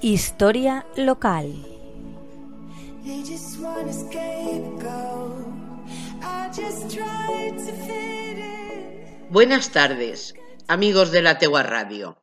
Historia local. Buenas tardes, amigos de la Tegua Radio.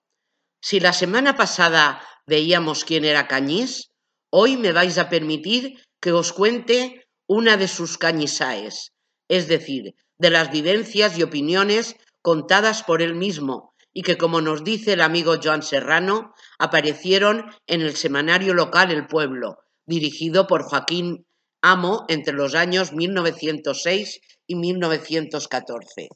Si la semana pasada veíamos quién era Cañís, hoy me vais a permitir que os cuente una de sus cañisaes, es decir, de las vivencias y opiniones contadas por él mismo y que, como nos dice el amigo Joan Serrano, aparecieron en el semanario local El Pueblo, dirigido por Joaquín Amo entre los años 1906 y 1914.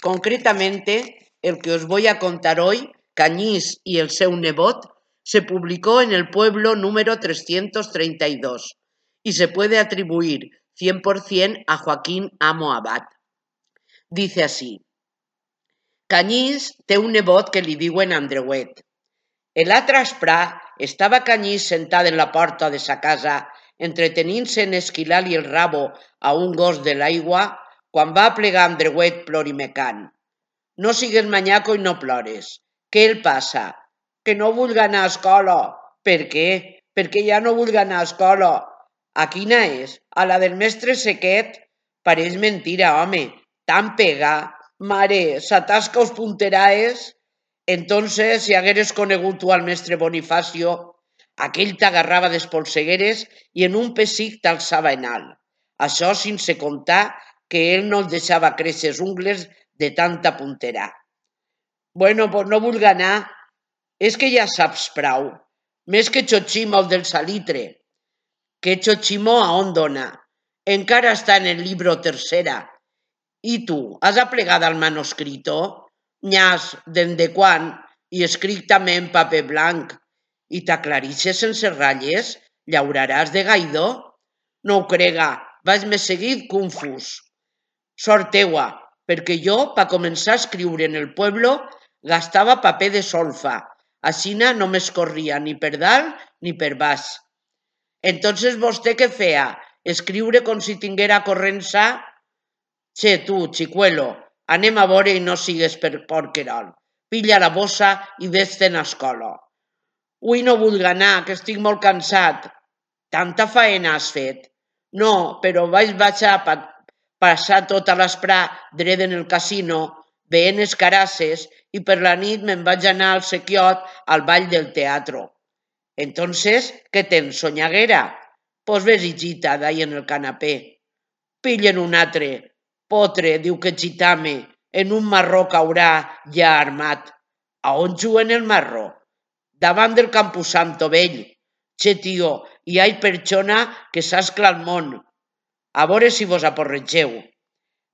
Concretamente, el que os voy a contar hoy, Cañís y el seu nebot, se publicó en el pueblo número 332 y se puede atribuir 100% a Joaquín Amo Abad. Dice así, Cañís té un nebot que li diuen Andreuet. El altre asprà estava Cañís sentat en la porta de sa casa, entretenint-se en esquilar-li el rabo a un gos de l'aigua, quan va plegar Andreuet plorimecant. No sigues manyaco i no plores. Què el passa? Que no vulga anar a escola. Per què? Perquè ja no vulga anar a escola. A quina és? A la del mestre Sequet? Pareix mentira, home. Tan pega. Mare, s'atasca os punteraes? Entonces, si hagueres conegut tu al mestre Bonifacio, aquell t'agarrava des polsegueres i en un pessic t'alçava en alt. Això sense comptar que ell no el deixava créixer els ungles de tanta puntera. Bueno, pues no vulga anar. És que ja saps prou. Més que Xochimo el del salitre. Que Xochimo a on dona? Encara està en el libro tercera. I tu, has aplegat el manuscrito? Nyas, dende quan? I escric també en paper blanc. I t'aclarisses sense ratlles? Llauraràs de gaidó? No ho crega, vaig més seguit confús. Sort teua, perquè jo, pa començar a escriure en el pueblo, gastava paper de solfa. Aixina no m'escorria ni per dalt ni per baix. Entonces vostè què feia? Escriure com si tinguera corrença? Che, tu, xicuelo, anem a veure i no sigues per porquerol. Pilla la bossa i ves-te'n a escola. Ui, no vulga anar, que estic molt cansat. Tanta faena has fet? No, però vaig baixar pa passar tota l'esprà dret en el casino, veient escarasses, i per la nit me'n vaig anar al sequiot al ball del teatro. Entonces, què tens, sonyaguera? Pues ves hijita d'ahí en el canapé. Pillen un altre. Potre, diu que xitame, en un marró caurà ja armat. A on juguen el marró? Davant del Camposanto vell. Che, tio, hi ha perxona que s'ascla al món. A veure si vos aporregeu.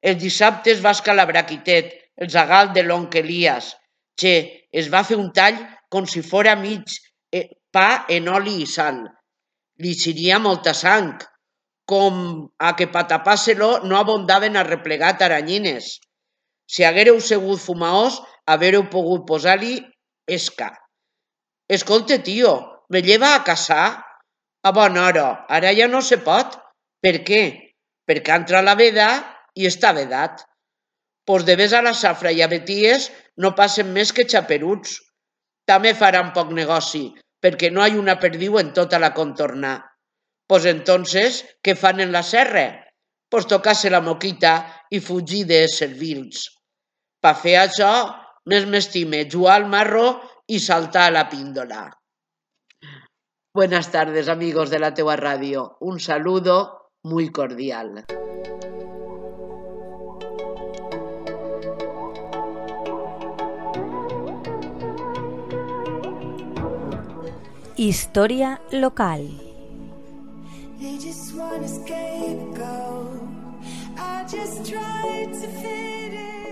Els dissabtes va escalabrar quitet, el zagal de l'oncle Elias. Che, es va fer un tall com si fora mig eh, pa en oli i sal. Li seria molta sang, com a que pa tapar-se-lo no abondaven a replegar taranyines. Si haguéreu segut fumaós, haguéreu pogut posar-li esca. Escolta, tio, me lleva a casar? A bona hora, ara ja no se pot. Per què? Perquè entra la veda i està vedat. Pues de vés a la safra i a Beties no passen més que xaperuts. També faran poc negoci, perquè no hi ha una perdiu en tota la contorna. Pues entonces, què fan en la serra? Pues tocar-se la moquita i fugir de servils. Pa fer això, més m'estime jugar al marro y saltar a la píndola. Buenas tardes, amigos de la Teua Radio. Un saludo muy cordial. Historia local. They just want a scapegoat. I just tried to fit in.